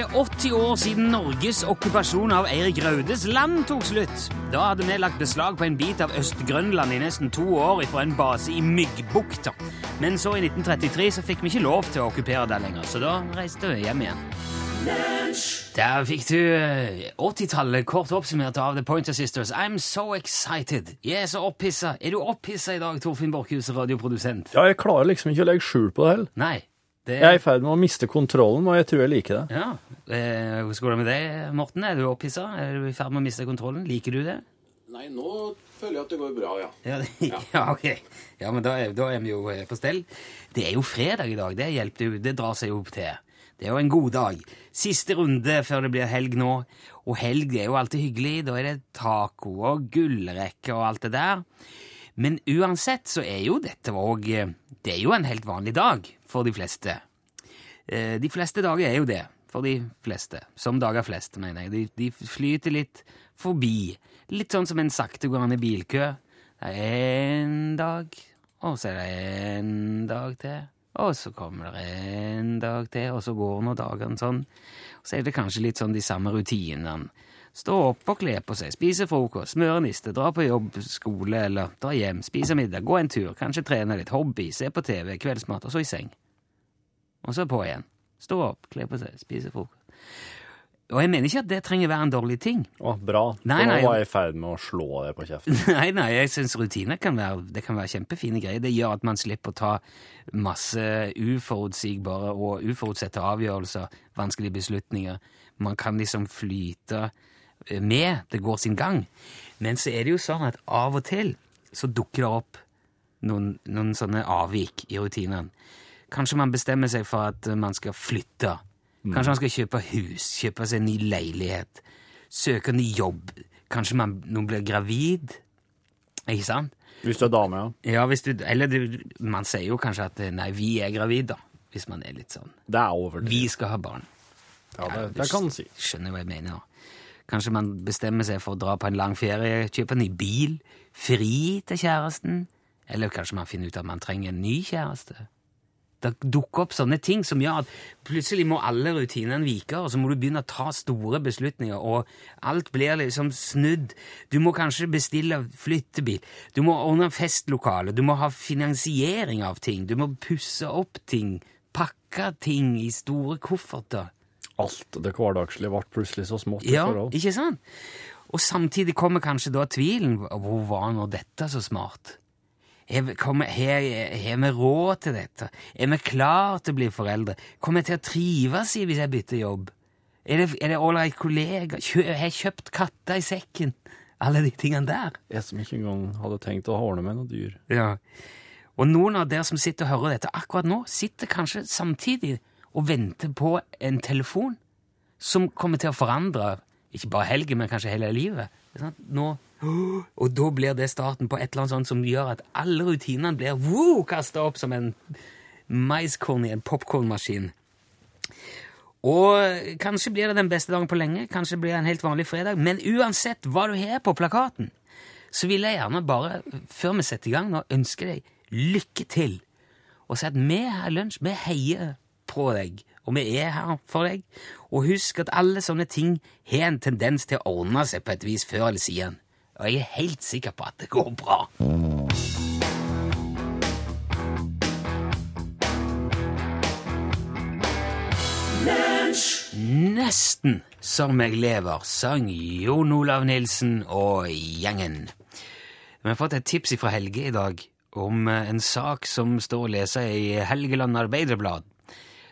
Er det 80 år siden Norges okkupasjon av Eirik Raudes land tok slutt. Da hadde vi lagt beslag på en bit av Øst-Grønland i nesten to år fra en base i Myggbukta. Men så i 1933 så fikk vi ikke lov til å okkupere det lenger, så da reiste vi hjem igjen. Der fikk du eh, 80-tallet kort oppsummert av The Pointer Sisters. I'm so excited. Jeg er så opphissa. Er du opphissa i dag, Torfinn Borchhus, radioprodusent? Ja, jeg klarer liksom ikke å legge skjul på det heller. Nei. Det Jeg er i ferd med å miste kontrollen, og jeg tror jeg liker det. Ja. Eh, Hvordan går det med deg, Morten? Er du opphissa? Er du i ferd med å miste kontrollen? Liker du det? Nei, nå føler jeg at det går bra, ja. Ja, det, ja. ok. Ja, men da er, da er vi jo eh, på stell. Det er jo fredag i dag. Det hjelper jo. Det drar seg jo opp til. Det er jo en god dag. Siste runde før det blir helg nå. Og helg er jo alltid hyggelig. Da er det taco og gullrekke og alt det der. Men uansett så er jo dette òg Det er jo en helt vanlig dag for de fleste. Eh, De fleste dager er jo det for de fleste. Som dager flest, mener jeg. De, de flyter litt forbi. Litt sånn som en saktegående bilkø. Det er en dag, og så er det en dag til. Og så kommer det en dag til, og så går nå dagene sånn. Og så er det kanskje litt sånn de samme rutinene. Stå opp og kle på seg, spise frokost, smøre niste, dra på jobb, skole eller dra hjem, spise middag, gå en tur, kanskje trene litt, hobby, se på TV, kveldsmat, og så i seng. Og så på igjen. Stå opp, kle på seg, spise frokost. Og jeg mener ikke at det trenger være en dårlig ting. Å, bra. Nei, For nå var jeg i ferd med å slå deg på kjeften. Nei, nei, jeg syns rutiner kan være, det kan være kjempefine greier. Det gjør at man slipper å ta masse uforutsigbare og uforutsette avgjørelser, vanskelige beslutninger. Man kan liksom flyte eh, med, det går sin gang. Men så er det jo sånn at av og til så dukker det opp noen, noen sånne avvik i rutinene. Kanskje man bestemmer seg for at man skal flytte. Kanskje man skal kjøpe hus, kjøpe seg ny leilighet, søke ny jobb. Kanskje man nå blir gravid. Ikke sant? Hvis du er dame, ja. Ja, du, eller du, man sier jo kanskje at nei, vi er gravid, da. Hvis man er litt sånn. Det er over. det. Vi skal ha barn. Ja, det, det kan man si. Skjønner hva jeg mener. Kanskje man bestemmer seg for å dra på en lang ferie, kjøpe en ny bil, fri til kjæresten. Eller kanskje man finner ut at man trenger en ny kjæreste. Det dukker opp sånne ting som gjør at plutselig må alle rutinene vike, og så må du begynne å ta store beslutninger, og alt blir liksom snudd. Du må kanskje bestille flyttebil, du må ordne festlokale, du må ha finansiering av ting, du må pusse opp ting, pakke ting i store kofferter. Alt det hverdagslige ble plutselig så smått. Ja, ikke sant? Og samtidig kommer kanskje da tvilen. Hvor var nå dette så smart? Har vi- råd til dette? Er vi klar til å bli foreldre? Kommer jeg til å trives i hvis jeg bytter jobb? Er det, ålreit kollega? Har jeg kjøpt katter i sekken? Alle de tingene der. Jeg som ikke engang hadde tenkt å ordne med noe dyr. Ja. Og noen av dere som sitter og hører dette akkurat nå, sitter kanskje samtidig og venter på en telefon som kommer til å forandre ikke bare helgen, men kanskje hele livet. Nå, og da blir det starten på et eller annet sånt som gjør at alle rutinene blir wow, kasta opp som en maiskorn i en popkornmaskin. Og kanskje blir det den beste dagen på lenge, kanskje blir det en helt vanlig fredag, men uansett hva du har på plakaten, så vil jeg gjerne bare, før vi setter i gang nå, ønske deg lykke til. Og si at vi her i Lunsj, vi heier på deg, og vi er her for deg. Og husk at alle sånne ting har en tendens til å ordne seg på et vis før eller siden. Og jeg er helt sikker på at det går bra. Nesten som jeg lever, sang Jon Olav Nilsen og gjengen. Vi har fått et tips fra Helge i dag om eh, en sak som står å lese i Helgeland Arbeiderblad.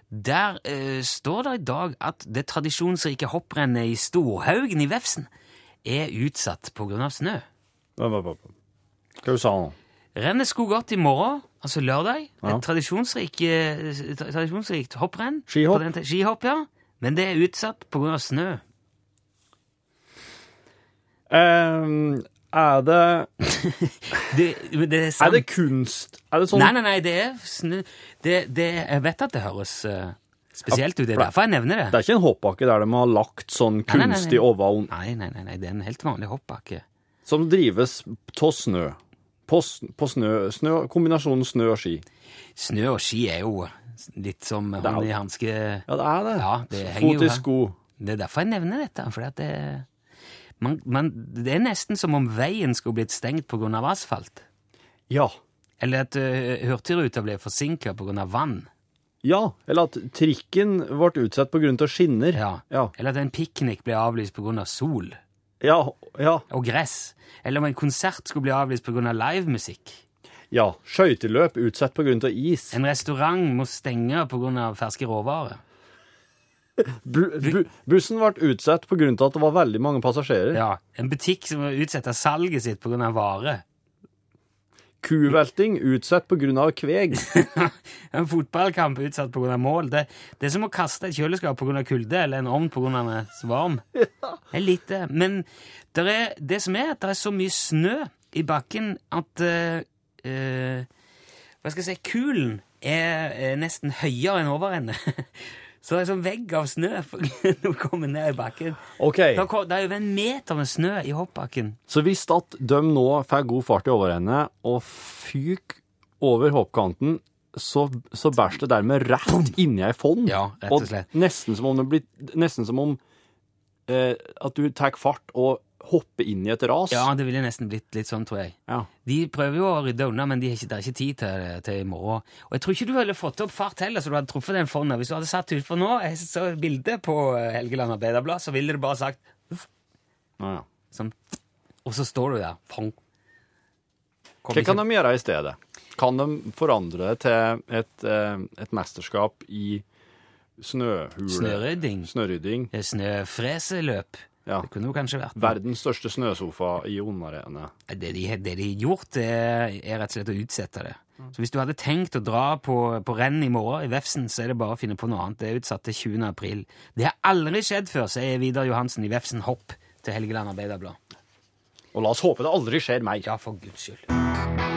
Der eh, står det i dag at det tradisjonsrike hopprennet i Storhaugen i Vefsn er utsatt av snø. Hva du sa nå? Rennet skulle gått i morgen, altså lørdag. Ja. Et tradisjonsrik, tradisjonsrikt hopprenn. Skihopp. Skihopp, ja. Men det er utsatt av snø. Um, Er det, Det, det er er det kunst? Er det sånn Nei, nei, nei, det er snø... Det, jeg vet at det høres eh, spesielt. Det er derfor jeg nevner det. Det er ikke en hoppbakke der de har lagt sånn kunstig nei. Nei, nei, nei, nei, det er en helt vanlig hoppbakke. som drives av snø. På, på snø, snø, kombinasjonen snø og ski. Snø og ski er jo litt som hånd i hanske. Ja, det er det. Ja, det Fot i sko. Det er derfor jeg nevner dette. For det, man, man, det er nesten som om veien skulle blitt stengt pga. asfalt. Ja. Eller at uh, Hurtigruta ble forsinka pga. vann. Ja, eller at trikken ble utsatt av skinner. Ja. Ja. Eller at en piknik ble avlyst pga. sol Ja, ja, og gress. Eller om en konsert skulle bli avlyst pga. livemusikk. ja. Skøyteløp utsatt av is. En restaurant må stenge pga. ferske råvarer. Bu, bu, bussen ble utsatt av at det var veldig mange passasjerer. Ja, En butikk som må utsette salget sitt pga. vare. Kuvelting utsatt av kveg. En fotballkamp utsatt pga. mål. Det, det er som å kaste et kjøleskap pga. kulde eller en ovn pga. den er så varm. Det er litt det. Men der er, det som er, at det er så mye snø i bakken at uh, uh, Hva skal jeg si Kulen er, er nesten høyere enn overende. Så det er sånn vegg av snø når du kommer ned i bakken. Okay. Det er det er jo en meter med snø i hoppbakken. så hvis at de nå får god fart i overende og fyker over hoppkanten, så, så bæsjer det dermed rett inni ei fond. Ja, rett og slett. nesten som om det blir Nesten som om eh, at du tar fart og hopper inn i et ras. Ja, det ville nesten blitt litt sånn, tror jeg. Ja. De prøver jo å rydde unna, men de har ikke, det er ikke tid til, til i morgen. Og jeg tror ikke du ville fått opp fart heller, så du hadde truffet den fonda. Hvis du hadde satt utfor nå, jeg så bildet på eh, Helgeland Arbeiderblad, så ville du bare sagt Ja, ja. sånn, og så står du der. Pong. Hva kan de gjøre i stedet? Kan de forandre det til et, eh, et mesterskap i snøhule? Snørydding. Snørydding. Er Snøfreseløp. Ja. Det kunne jo kanskje vært Verdens største snøsofa i Ondarene. Det de, har de gjort, det er, er rett og slett å utsette det. Så hvis du hadde tenkt å dra på, på renn i morgen i Vefsn, så er det bare å finne på noe annet. Det er utsatt til 20. april. Det har aldri skjedd før, sier Vidar Johansen i Vefsn Hopp til Helgeland Arbeiderblad. Og la oss håpe det aldri skjer mer. Ja, for guds skyld.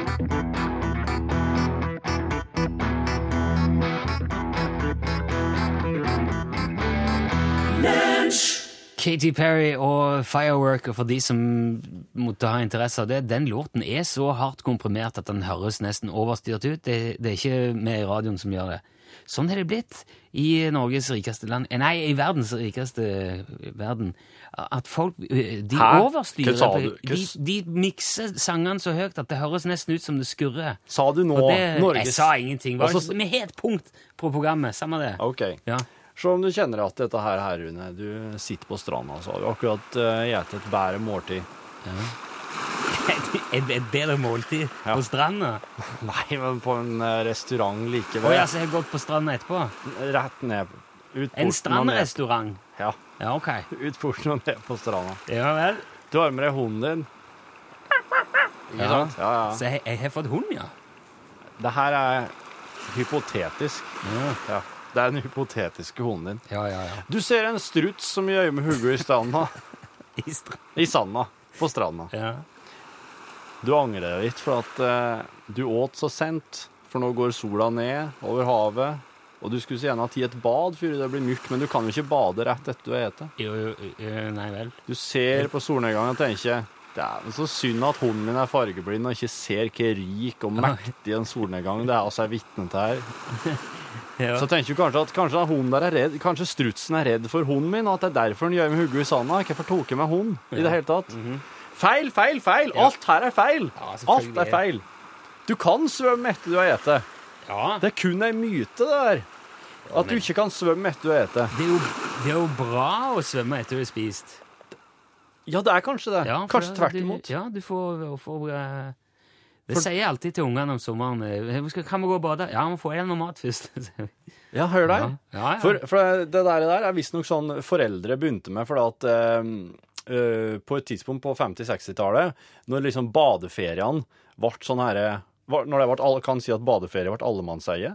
Katy Perry og Fireworker, for de som måtte ha interesse av det, den låten er så hardt komprimert at den høres nesten overstyrt ut. Det, det er ikke vi i radioen som gjør det. Sånn er det blitt i Norges rikeste land Nei, i verdens rikeste verden. At folk eh, De Hæ? overstyrer. Hva sa du? Hva De, de mikser sangene så høyt at det høres nesten ut som det skurrer. Sa du nå det, Norges Jeg sa ingenting. Altså, vi har et punkt på programmet. Samme det. Okay. Ja. Se om du kjenner at dette her, her Rune. Du sitter på stranda, så har du akkurat uh, spist et bedre måltid. Et, et bedre måltid Ja. på stranda? Nei, men på en eh, restaurant likevel. Oh, ja, så jeg har gått på stranda etterpå? Rett ned. Ut En strandrestaurant? Ja. Ja, ok. Ut porten og ned på stranda. Ja vel. Du har med deg hunden din. Ja. Ja, ja. Så jeg, jeg har fått hund, ja. Det her er hypotetisk. Ja, Ja. Det er den hypotetiske honen din. ja, ja. ja. Du ser en struts som gjør med hodet i stranda. I I sanda. På stranda. ja. Du angrer litt for at eh, du åt så sent, for nå går sola ned over havet. Og du skulle så gjerne hatt i et bad før det blir mørkt, men du kan jo ikke bade rett etter du har spist. Jo, jo, jo, nei vel. Du ser på solnedgangen og tenker Dæven, så synd at hunden min er fargeblind og ikke ser hvor rik og mektig en solnedgang det er oss er vitne til her. Ja. Så tenker du kanskje at kanskje hunden der er redd, kanskje strutsen er redd for hunden min, og at det er derfor han gjør med hodet i sanda. Hvorfor tok jeg med hund i det hele tatt? Feil, feil, feil! Alt her er feil! Alt er feil. Du kan svømme etter du har spist. ja. Det er kun ei myte, det der. At du ikke kan svømme etter du har spist. Det jo, det er jo bra å svømme etter du har spist. Ja, det er kanskje det. Ja, kanskje tvert imot. Ja, du får, får eh, Det sier jeg alltid til ungene om sommeren. eh, kan vi gå og bade? Ja, vi får igjen noe mat først. Ja, hør deg. Ja, ja, ja. For, for det der, der er visstnok sånn foreldre begynte med, fordi at eh, eh, på et tidspunkt på 50-60-tallet, når liksom badeferiene ble sånn herre Når det ble, kan si at badeferie ble allemannseie,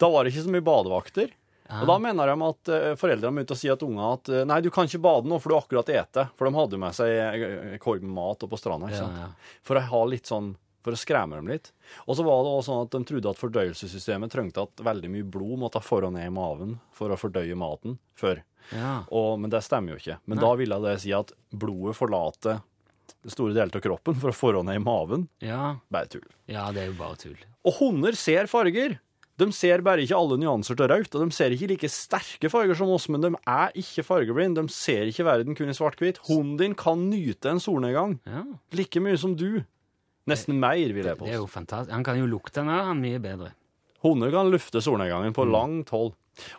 da var det ikke så mye badevakter. Og da mener de at foreldrene begynte å si at ungene at nei, du kan ikke bade nå, for du har akkurat ete. For de hadde jo med seg korg med mat oppe på stranda. ikke Ja, sant? ja. For å ha litt sånn for å skremme dem litt. Og så var det også sånn at de trodde at fordøyelsessystemet trengte at veldig mye blod måtte forå ned i maven for å fordøye maten før. Ja. Og, men det stemmer jo ikke. Men da ville det si at blodet forlater store deler av kroppen for å forå ned i maven. Ja. Bare tull. ja, det er jo bare tull. Og hunder ser farger. De ser bare ikke alle nyanser til rødt, og de ser ikke like sterke farger som oss, men de er ikke fargeblind. De ser ikke verden kun i svart-hvitt. Hunden din kan nyte en solnedgang Ja. like mye som du. Nesten mer, vil jeg Det er jo fantastisk. Han kan jo lukte den, han mye bedre. Hunder kan lufte solnedgangen Mm. på langt hold.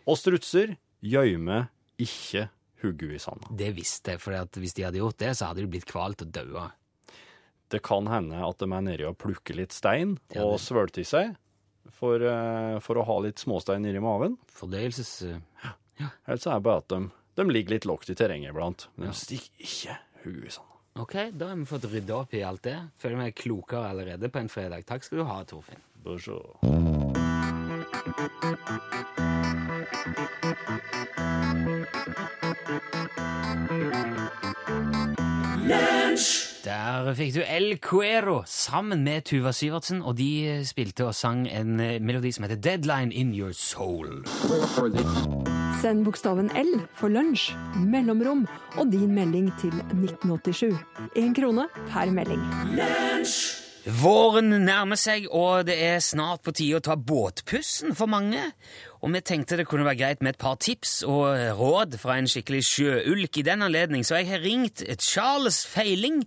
Og strutser gjemmer ikke hodet i sanda. Det visste jeg, for hvis de hadde gjort det, så hadde de blitt kvalt og daua. Det kan hende at de er nedi og plukker litt stein Ja, og svølter i seg for, eh, for å ha litt småstein nedi maven. Fordøyelses... Eller så er det bare at de, de ligger litt lågt i terrenget iblant. Men Ja. de stikker ikke hodet i sanda. Ok, da har vi fått rydda opp i alt det. Føler meg klokere allerede på en fredag. Takk skal du ha, Torfinn. Bonjour. så. Der fikk du El Cuero sammen med Tuva Syvertsen, og de spilte og sang en eh, melodi som heter Deadline In Your Soul. Send bokstaven L for lunsj, mellomrom og din melding til 1987. Én krone per melding. Våren nærmer seg, og det er snart på tide å ta båtpussen for mange. Og vi tenkte det kunne være greit med et par tips og råd fra en skikkelig sjøulk i den anledning, så jeg har ringt Charles Feiling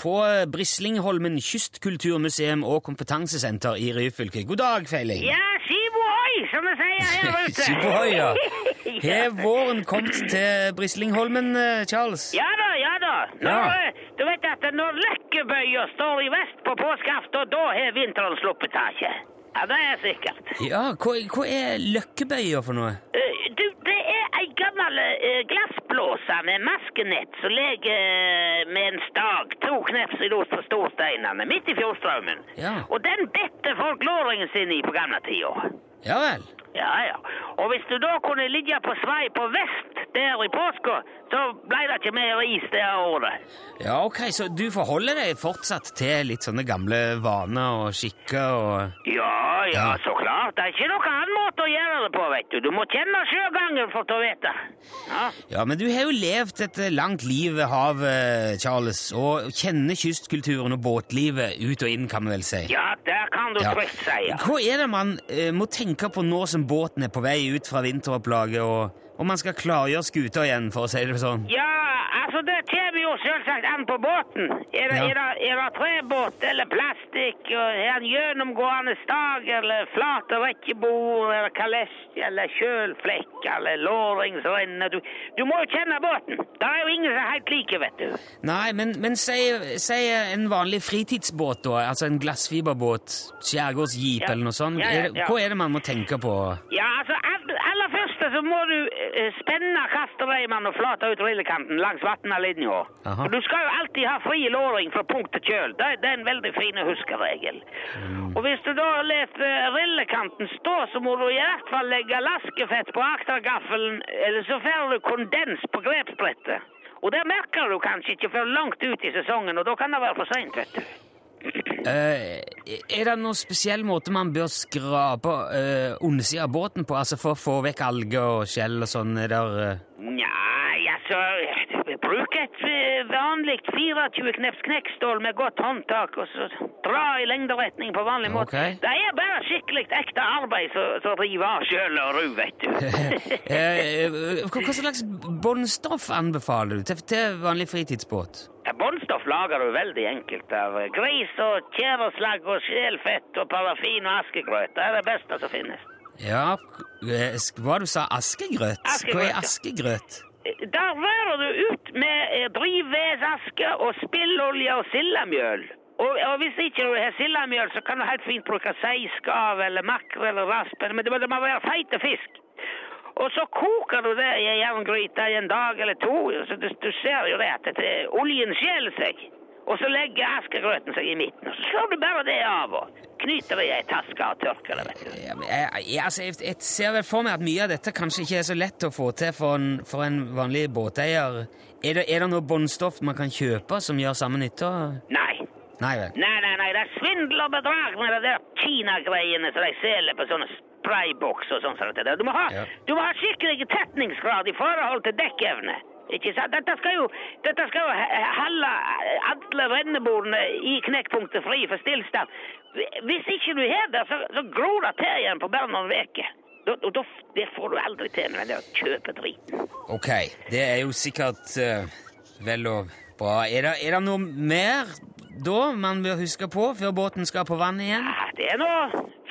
på Brislingholmen kystkulturmuseum og kompetansesenter i Ryfylke. God dag, Feiling. Ja, skibohoi, som vi sier her ute. Skibohoi, ja. Har våren kommet til Brislingholmen, eh, Charles? Ja da, ja da. Når, Ja. eh, Du vet at når Løkkebøya står i vest på påskeaften, da har vinteren sluppet taket. Ja, det er sikkert. Ja, hva, hva er løkkebøya for noe? Eh, Du, det er ei gammel glassblåse med maskenett som ligger med en stag to kneps i los på storsteinene midt i fjordstrømmen. Ja. Og den bedte folk låringen sin i på gamle tida. Ja vel. Ja, ja. Og hvis du da kunne ligge på svei på vest der i påska, så ble det ikke mer is det året. Ja, ok, så du forholder deg fortsatt til litt sånne gamle vaner og skikker og Ja, ja, Ja. så klart. Det er ikke noen annen måte å gjøre det på, vet du. Du må kjenne sjøgangen for å vite. Ja. Ja, men du har jo levd et eh, langt liv ved havet, Charles, og kjenner kystkulturen og båtlivet ut og inn, kan vi vel si. ja, det kan du Ja. trygt si. Ja. Hva er det man eh, må tenke på nå som båten er på vei ut fra vinteropplaget, og, og man skal klargjøre skuta igjen, for å si det sånn? Ja, altså det kommer jo selvsagt an på båten. Er det, Ja. er det, er det trebåt eller plastikk, er det en gjennomgående stag, eller flate rekkebord, eller kalesj, eller kjølflekk, eller låringsrenner? Du, du må jo kjenne båten. Det er jo ingen som er helt like, vet du. Nei, men, men si, si en vanlig fritidsbåt, da, altså en glassfiberbåt, skjærgårdsjeep Ja. eller noe sånt. Ja, hva er det man må tenke på? Ja, altså, første så må du eh, spenne kastereimene og flate ut rillekanten langs. Og Du skal jo alltid ha fri låring fra punkt til kjøl. Det, det er en veldig fin huskeregel. Og hvis du da lar eh, rillekanten stå, så må du i hvert fall legge laskefett på aktergaffelen, eller så får du kondens på grepsbrettet. Og det merker du kanskje ikke før langt ut i sesongen, og da kan det være for seint, vet du. Eh, er det noen spesiell måte man bør skrape uh, undersida av båten på, altså for å få vekk alger og skjell og sånn? Uh... eh, Nei, altså Bruk et eh, vanlig 24 kneps knekkstål med godt håndtak, og så dra i lengderetning på vanlig måte. Okay. Det er bare skikkelig ekte arbeid som river av sjøl og ru, vet du. eh, hva, hva slags båndstoff anbefaler du til, vanlig fritidsbåt? Båndstoff lager du veldig enkelt av gris og tjæreslagg og sjelfett og parafin og askegrøt. Det er det beste som finnes. Ja, eh, hva du sa Askegrøt? Hva Askegrøt, er ja. askegrøt? Der rører du ut med drivvedaske drivvesaske og spillolje og sildemjøl. Og, og hvis ikke du har sildemjøl, så kan du helt fint bruke seiskav eller makrell eller raspen, men det må, det må være feite fisk. Og så koker du det i en jerngryte i en dag eller to, så du, du ser jo det at det, oljen skjeler seg. Og så legger askegrøten seg i midten, og så slår du bare det av. og knyter det i ei taske og tørker det, vet du. Ja, jeg, jeg, altså, jeg, jeg ser vel for meg at mye av dette kanskje ikke er så lett å få til for en, for en vanlig båteier. Er det, er det noe båndstoff man kan kjøpe som gjør samme nytte? Nei. Nei vel. Nei, nei, nei, det er svindel og bedrag med de der Kina-greiene som de selger på sånne sprayboks og sånn. Du må ha, Ja. du må ha skikkelig tetningsgrad i forhold til dekkevne. Ikke sant? Dette skal jo, dette skal jo holde alle rennebordene i knekkpunktet fri for stillstand. Hvis ikke du har det, så, så gror det til igjen på bare noen uker. Det får du aldri til med å kjøpe kjøpedriten. Ok, det er jo sikkert uh, vel og bra. Er det, er det noe mer da man bør huske på før båten skal på vann igjen? Ja, det er nå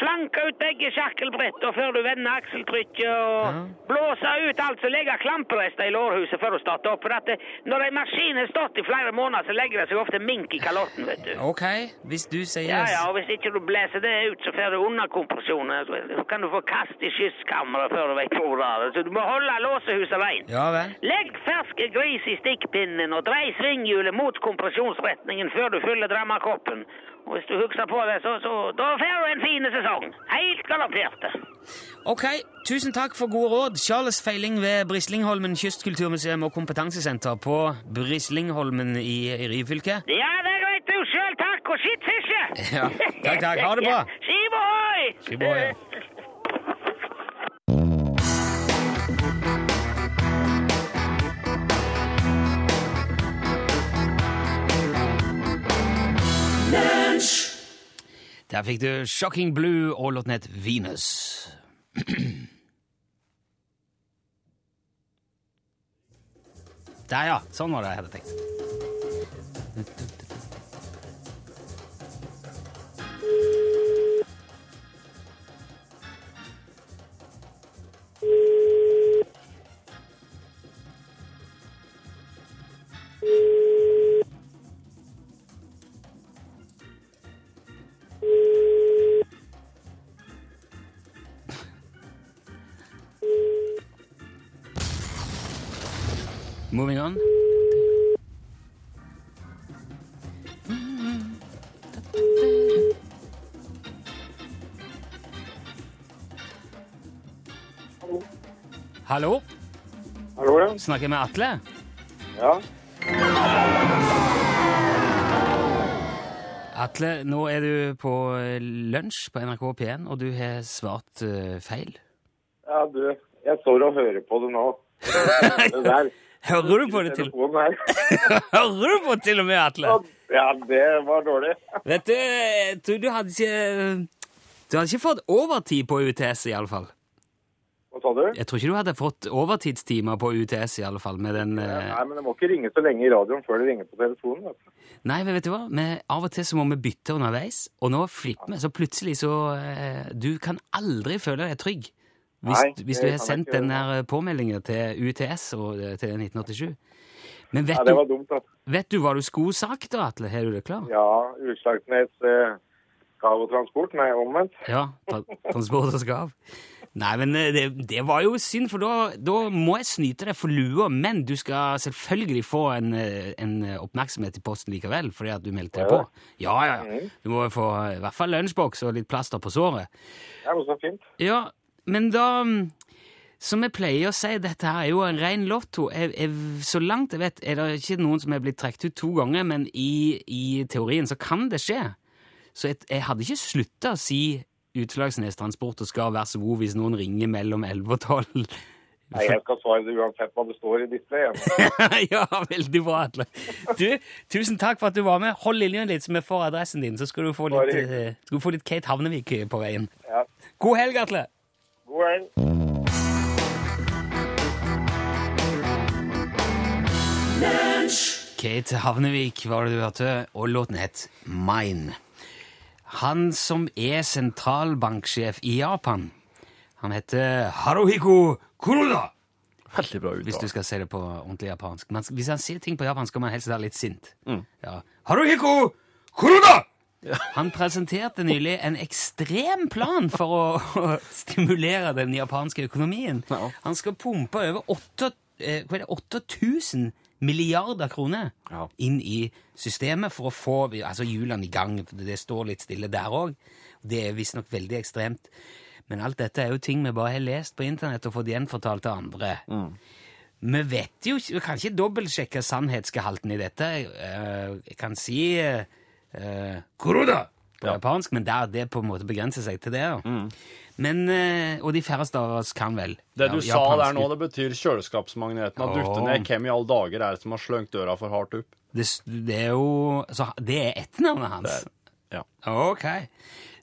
flanke ut begge sjakkelbrett før du vender akseltrykket og blåse ut alt som legger klamperester i lårhuset før du starter opp. For at det, når en maskin har stått i flere måneder, så legger det seg ofte mink i kalotten, vet du. Ok, hvis du sier Ja, ja, og hvis ikke du blæser det ut, så får du underkompresjon. Så kan du få kast i skysskammeret før du vet hvor det er. Så du må holde låsehuset rent. Ja vel. Legg ferske gris i stikkpinnen og drei svinghjulet mot kompresjonsretningen før du fyller drammakoppen. Og hvis du husker på det, så, så da får du en fin sesong. Helt galoppert. Ok, tusen takk for gode råd. Charles Feiling ved Brislingholmen kystkulturmuseum og kompetansesenter på Brislingholmen i, Ryfylke. Ja, det er greit, du. Sjøl takk, og skitt fiske! Ja, takk, takk. Ha det bra. Skiv Der fikk du Shocking Blue og låten het Venus. Der, ja. Sånn var det jeg hadde tenkt. Snakker jeg med Atle? Ja. Atle, nå er du på eh, lunsj på NRK P1, og du har svart uh, feil. Ja, du, jeg står og hører på det nå. Det der. Hører du på det til Hører du på det til og med, Atle? Ja, det var dårlig. Vet du, du hadde ikke Du hadde ikke fått overtid på UTS, i alle fall. Sa du? Jeg tror ikke du hadde fått overtidstimer på UTS, i alle fall, med den eh, Nei, men det må ikke ringe så lenge i radioen før det ringer på telefonen. Vet du. Nei, men vet du hva? Vi, av og til så må vi bytte underveis, og nå flipper vi, så plutselig så eh, Du kan aldri føle deg trygg hvis, Nei, hvis du har sendt den der påmeldingen til UTS og eh, til 1987. Men vet, Ja, det var dumt, altså. vet du hva du skulle sagt da, Atle? Har du det klar? Ja, Utslagsnes eh, Gav og Transport. Nei, omvendt. Ja, tra transport og skav. Nei, men eh, det, det var jo synd, for da, da må jeg snyte deg for lua, men du skal selvfølgelig få en, eh, en oppmerksomhet i posten likevel, fordi at du meldte deg på. Ja, ja, ja. Du må få eh, i hvert fall lunsjboks og litt plaster på såret. Ja, men så fint. Ja, men da mm, Som jeg pleier å si, dette her er jo en ren lotto. Jeg, jeg, så langt jeg vet, er det ikke noen som er blitt trukket ut to ganger, men i, i teorien så kan det skje. Så jeg, jeg hadde ikke slutta å si Utslagsnes Transport og skal vær så god hvis noen ringer mellom 11 og 12. Nei, jeg skal svare det uansett hva det står i displayet. ja, veldig bra, Atle. Du, tusen takk for at du var med. Hold linjen litt, så vi får adressen din, så skal du få litt, eh, du få litt Kate Havnevik på veien. Ja. God helg, Atle! God helg. Kate Havnevik var det du hørte, og låten het Mine. Han som er sentralbanksjef i Japan, han heter Haruhiko Kuroda. Veldig bra Hvis du skal si det på ordentlig japansk. Men hvis han sier ting på japansk, skal man helst være litt sint. Mm. Ja. Haruhiko Kuroda! Han presenterte nylig en ekstrem plan for å, å stimulere den japanske økonomien. Ja. Han skal pumpe over 8, eh, hva er det, 8000 milliarder kroner Ja. inn i systemet for å få altså, hjulene i gang. Det står litt stille der òg. Det er visstnok veldig ekstremt. Men alt dette er jo ting vi bare har lest på internett og fått gjenfortalt av andre. Vi vet jo ikke, vi kan ikke dobbeltsjekke sannhetsgehalten i dette. Eh, Jeg kan si uh, Kuroda på japansk, men der det på en måte begrenser seg til det. Mm. Men, eh, Og de færreste av oss kan vel Det du ja, sa der nå, det betyr kjøleskapsmagneten har oh. Ned. Hvem i alle dager er det som har sløngt døra for hardt opp? Det, det er jo så Det er etternavnet hans? Ja. Ok.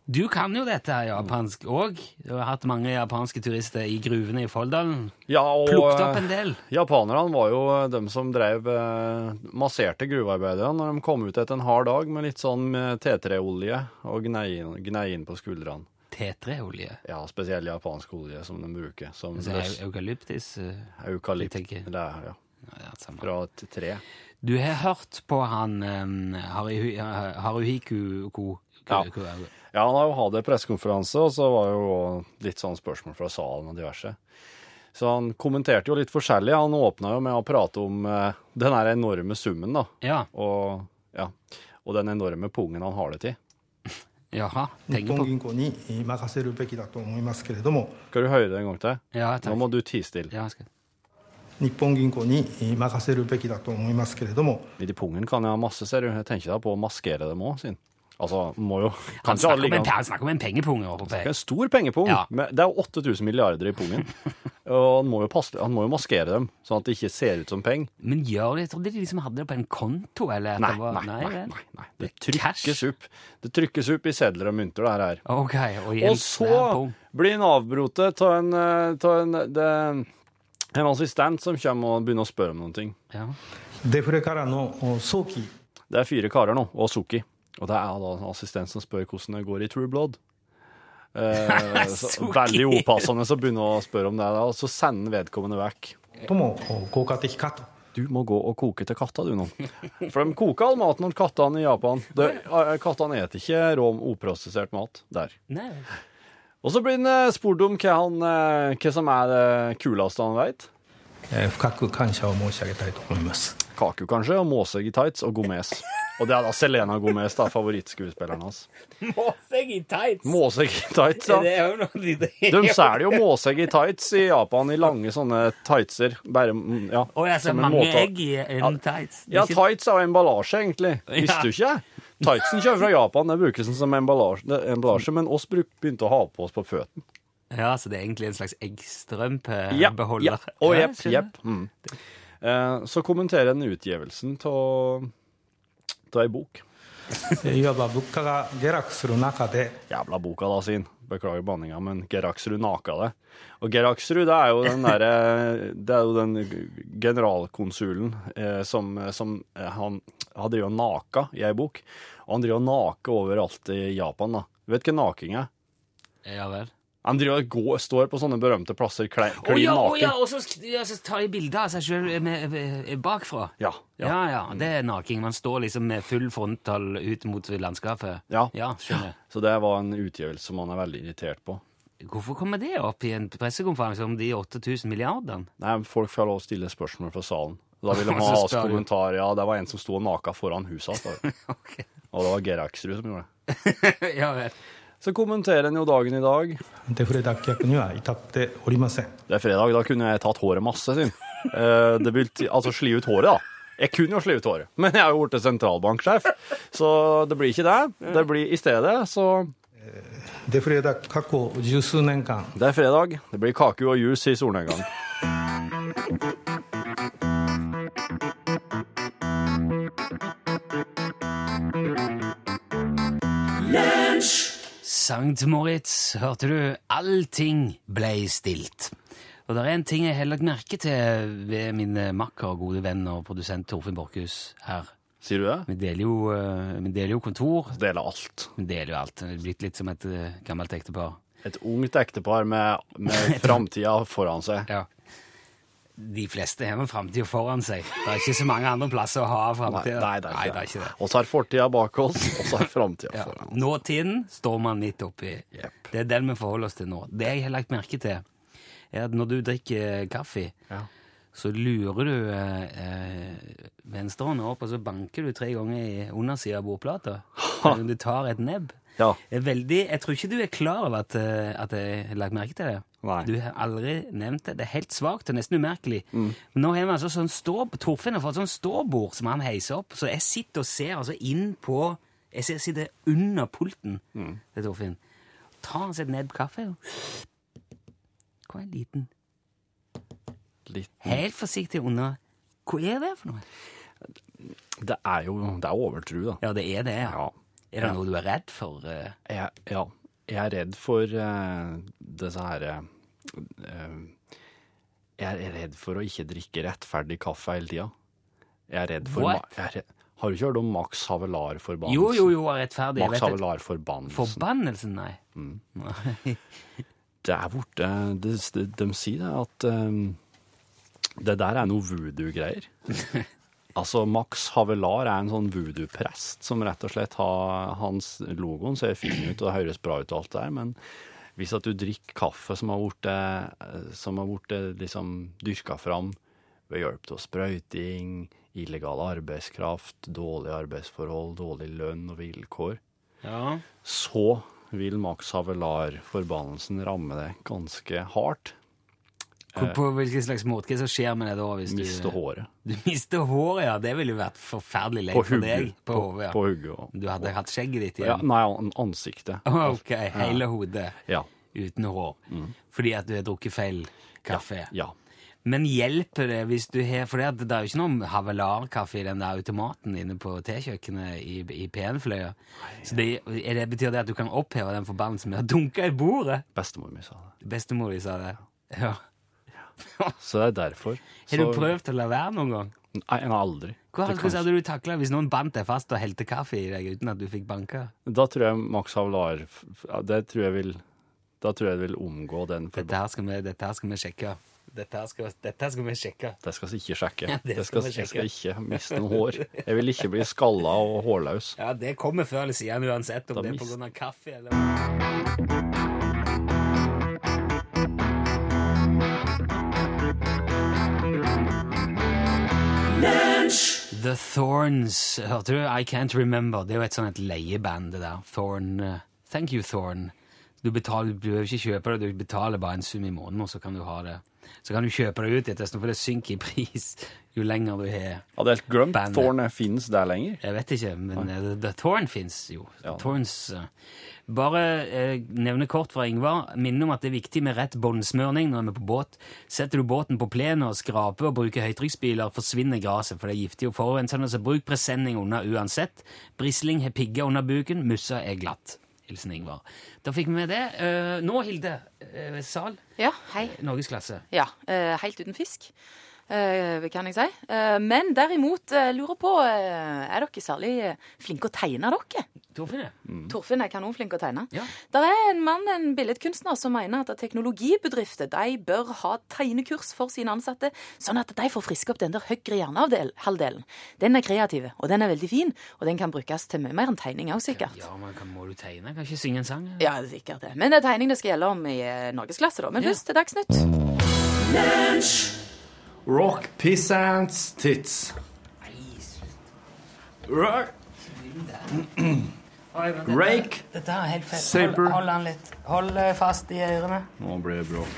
Du kan jo dette her japansk òg. Du har hatt mange japanske turister i gruvene i Folldalen. Ja, og Plukket opp eh, en del. Japanerne var jo de dem som drev eh, masserte gruvearbeiderne når de kom ut etter en hard dag med litt sånn eh, T3-olje og gnei inn, på skuldrene. T3-olje. Ja, spesiell japansk olje som de bruker. Som Altså, eukalyptis eh, eukalypt. Det er, ja, ja, samme. fra et tre. Du har hørt på han um, Haruhiku Ko... Ja. ja, han hadde pressekonferanse, og så var jo litt sånn spørsmål fra salen og diverse. Så han kommenterte jo litt forskjellig. Han åpna jo med å prate om uh, den enorme summen, da. Ja. Og, ja. og, den enorme pungen han har det til. Jaha. tenker på Skal du høre det en gang til? Ja, takk. Nå må du tie stille. Ja, skal. Nidi pungen kan jeg ha masse, ser du. Jeg tenker da på å maskere dem òg, sin. Altså, må jo Han snakker, om en, han snakker om en pengepung. En stor pengepung. Ja. Det er 8000 milliarder i pungen. og han må, passe, han må, jo maskere dem, sånn at det ikke ser ut som penger. Men gjør de Jeg trodde de liksom hadde det på en konto? eller? Nei, nei, nei, nei, nei, nei, Det trykkes opp Det trykkes opp i sedler og mynter, det her. Okay, og, og, så blir han avbrutt av en, eh, ta en, eh, en assistent som kommer og begynner å spørre om noen ting. Ja. Det er fire karer nå, og Soki. Det er fire karer nå, og Soki. Og det er da en assistent som spør hvordan det går i True Blood. Eh, så, veldig opassende å begynne å spørre om det, da, og så sender vedkommende vekk. Du må koke til katta. Du må gå og koke til katta, du nå. For de koker all maten til kattene i Japan. De, eh, kattene eter ikke rå, oprosessert mat der. Nei. Og så blir han eh, spurt om hva, han, eh, hva, som er det kuleste han veit. Kaku kanskje og måsegetights og gourmet. Kaku kanskje og måsegetights og gourmet. Og det er da Selena Gomez, da, favorittskuespilleren hans. Måsegg i tights! Måsegg i tights, ja. Det er jo noe de De selger jo måsegg i tights i Japan, i lange sånne tightser. Bare, mm, ja. Å, jeg ser mange måte egg i en tights. Ja, ikke- tights er jo emballasje, egentlig. Visste du ikke? Tightsen kommer fra Japan, det brukes som emballasje, emballasje men oss begynte å ha på oss på føttene. ja, så det er egentlig en slags eggstrømpebeholder. ja. Og Ja, jepp, skjønner. jepp. Mm. Eh, så kommenterer den utgivelsen av det er ei bok. Jævla boka da, sin. Beklager banninga, men Geraksrud naka det. Og Geraksrud det er jo den derre eh, Det er jo den generalkonsulen eh, som, eh, som eh, han, han driver og naka i ei bok. Og han driver og naker overalt i Japan, da. Vet du hva naking er? Ja vel. Han driver og går, står på sånne berømte plasser klin oh, ja, naken. ja, og så, ja, så tar de bilder av seg sjøl bakfra. Ja, ja. Ja, ja, det er naking. Man står liksom med full frontal ut mot landskapet. Ja. Ja, skjønner. Så det var en utgivelse som han er veldig irritert på. Hvorfor kommer det opp i en pressekonferanse om de 8000 milliardene? Nei, Folk får lov å stille spørsmål fra salen. Da ville man ha oss kommentarer kommentar. Ja, det var en som sto og naka foran huset. hans. Ok. Og det var Geraksrud som gjorde det. ja vel. Så kommenterer en jo dagen i dag. Det er fredag, da kunne jeg tatt håret masse, sin. Eh, det vil altså sli ut håret, da. Jeg kunne jo sli ut håret, men jeg er jo blitt sentralbanksjef, så det blir ikke det. Det blir i stedet, så Det er fredag, kako, juice. Det er fredag. Det blir kake og juice i solnedgang. Sankt Moritz, hørte du? Allting blei stilt. Og det er en ting jeg har lagt merke til ved min eh, makker og gode venn og produsent Torfinn Borchhus her. Sier du det? Vi deler jo, eh, vi deler jo kontor. Deler alt. Vi deler jo alt. Det er blitt litt som et eh, gammelt ektepar. Et ungt ektepar med, med framtida foran seg. Ja. De fleste har en framtid foran seg. Det er ikke så mange andre plasser å ha Nei, framtida. nei, det er ikke det. ikke har fortida bak oss, og så er framtida Ja. foran. Nåtiden står man midt oppi. Yep. Det er den vi forholder oss til nå. Det jeg har lagt merke til, er at når du drikker kaffe, Ja. så lurer du eh, eh, venstrehånda opp, og så banker du tre ganger i undersida av bordplata. Du tar et nebb. Ja. Veldig, jeg tror ikke du er klar over at, eh, at jeg har lagt merke til det. Nei. Du har aldri nevnt det. Det er helt svakt og nesten umerkelig. Mm. Men nå har vi altså sånn stå, Torfinn har fått sånn ståbord som han heiser opp, så jeg sitter og ser altså inn på Jeg ser- sitter under pulten Mm. til Torfinn. Tar han seg et nebb kaffe og Hva er en liten Litt. Helt forsiktig under Hva er det for noe? Det er jo det er overtro, da. Ja, det er det. Ja. Ja. Er det noe du er redd for? eh? Jeg, ja. Jeg er redd for uh, disse herre uh, Jeg er redd for å ikke drikke rettferdig kaffe hele tida. Jeg er redd for er Har du ikke hørt om Max Havelar-forbannelsen? Jo, jo, jo, rettferdig. Max. Havelar-forbannelsen. Forbannelsen, nei. Mm. Det er borte de, de, de sier det at um, det der er noe voodoo-greier. altså, Max Havelar er en sånn voodoo-prest som rett og slett har hans Logoen ser fin ut og det høres bra ut og alt det der, men hvis at du drikker kaffe som har blitt som har blitt eh, liksom dyrka fram ved hjelp av sprøyting, illegal arbeidskraft, dårlige arbeidsforhold, dårlig lønn og vilkår, Ja. så vil Max Havelar-forbannelsen ramme deg ganske hardt. Hvor- På hvilken slags måte? Hva skjer med det da? Hvis du, håret. Du mister håret, ja. Det ville jo vært forferdelig leit for deg. På, På, hodet, ja. på hugget. og- Du hadde hatt skjegget ditt Ja, nei, ansiktet. ok, hele hodet Ja. uten hår. Fordi at du har drukket feil kaffe. ja. Men hjelper det hvis du har For det, er jo ikke noe havelarkaffe i den der automaten inne på tekjøkkenet i, i PN-fløya. Så det, det, betyr det at du kan oppheve den forbannelsen med å dunke i bordet? Bestemor mi sa det. Bestemor di sa det. Ja. Så det er derfor. Har du prøvd å la være noen gang? Nei, jeg har aldri. Det kan hadde du takla hvis noen bandt deg fast og helte kaffe i deg uten at du fikk banka? Da tror jeg Max Havlar Det tror jeg vil Da tror jeg jeg vil omgå den Dette her skal vi, dette her skal vi sjekke. Dette skal, dette skal vi sjekke. Det skal vi ikke sjekke. Ja, det det skal sjekke. jeg skal ikke miste noe hår. Jeg vil ikke bli skalla og hårløs. Ja, det kommer før eller siden uansett, om Da det er mist- av kaffe eller The Thorns. Hørte du? I Can't Remember. Det er jo et sånt leieband, det der. Thorn. eh, Thank you, Thorn. Du, betaler, du behøver ikke kjøpe det, du betaler bare en sum i måneden, og så kan du ha det. Så kan du kjøpe det ut etter for det synker i pris jo lenger du har Hadde helt glemt Bandet. Thorn finnes der lenger. Jeg vet ikke, men ja. The Thorn fins jo. Ja. Thorns, eh. Bare eh, nevne kort fra Ingvar. Minne om at det er viktig med rett båndsmørning når vi er på båt. Setter du båten på plenen og skraper og bruker høytrykksspyler, forsvinner gresset, for det er giftig og forurensende, så bruk presenning under uansett. Brisling har pigger under buken, mussa er glatt. Hilsen Ingvar. Da fikk vi med det. Eh, nå, Hilde eh, Sal. Ja, hei. norgesklasse. Ja, eh, helt uten fisk, Uh, kan jeg si. Uh, men derimot uh, lurer på eh, Er dere særlig eh, flinke å tegne, dere? Torfinn, ja. Torfinn er kanonflink å tegne. Ja. Der er en mann, en billedkunstner, som mener at teknologibedrifter de bør ha tegnekurs for sine ansatte, sånn at de får friske opp den der høyre hjernehalvdelen. Den er kreativ, og den er veldig fin, og den kan brukes til mye mer enn tegning òg, sikkert. Ja, men kan, Må du tegne? Kan ikke synge en sang? Ja, det er sikkert det. Men det er tegning det skal gjelde om i eh, norgesklasse, da. Men Ja. først til Dagsnytt. Rock, piss and tits. Rock. Dette- Rake. Dette er helt fett. Hold, hold han litt. Hold eh, fast i ørene. Nå blir det bråk.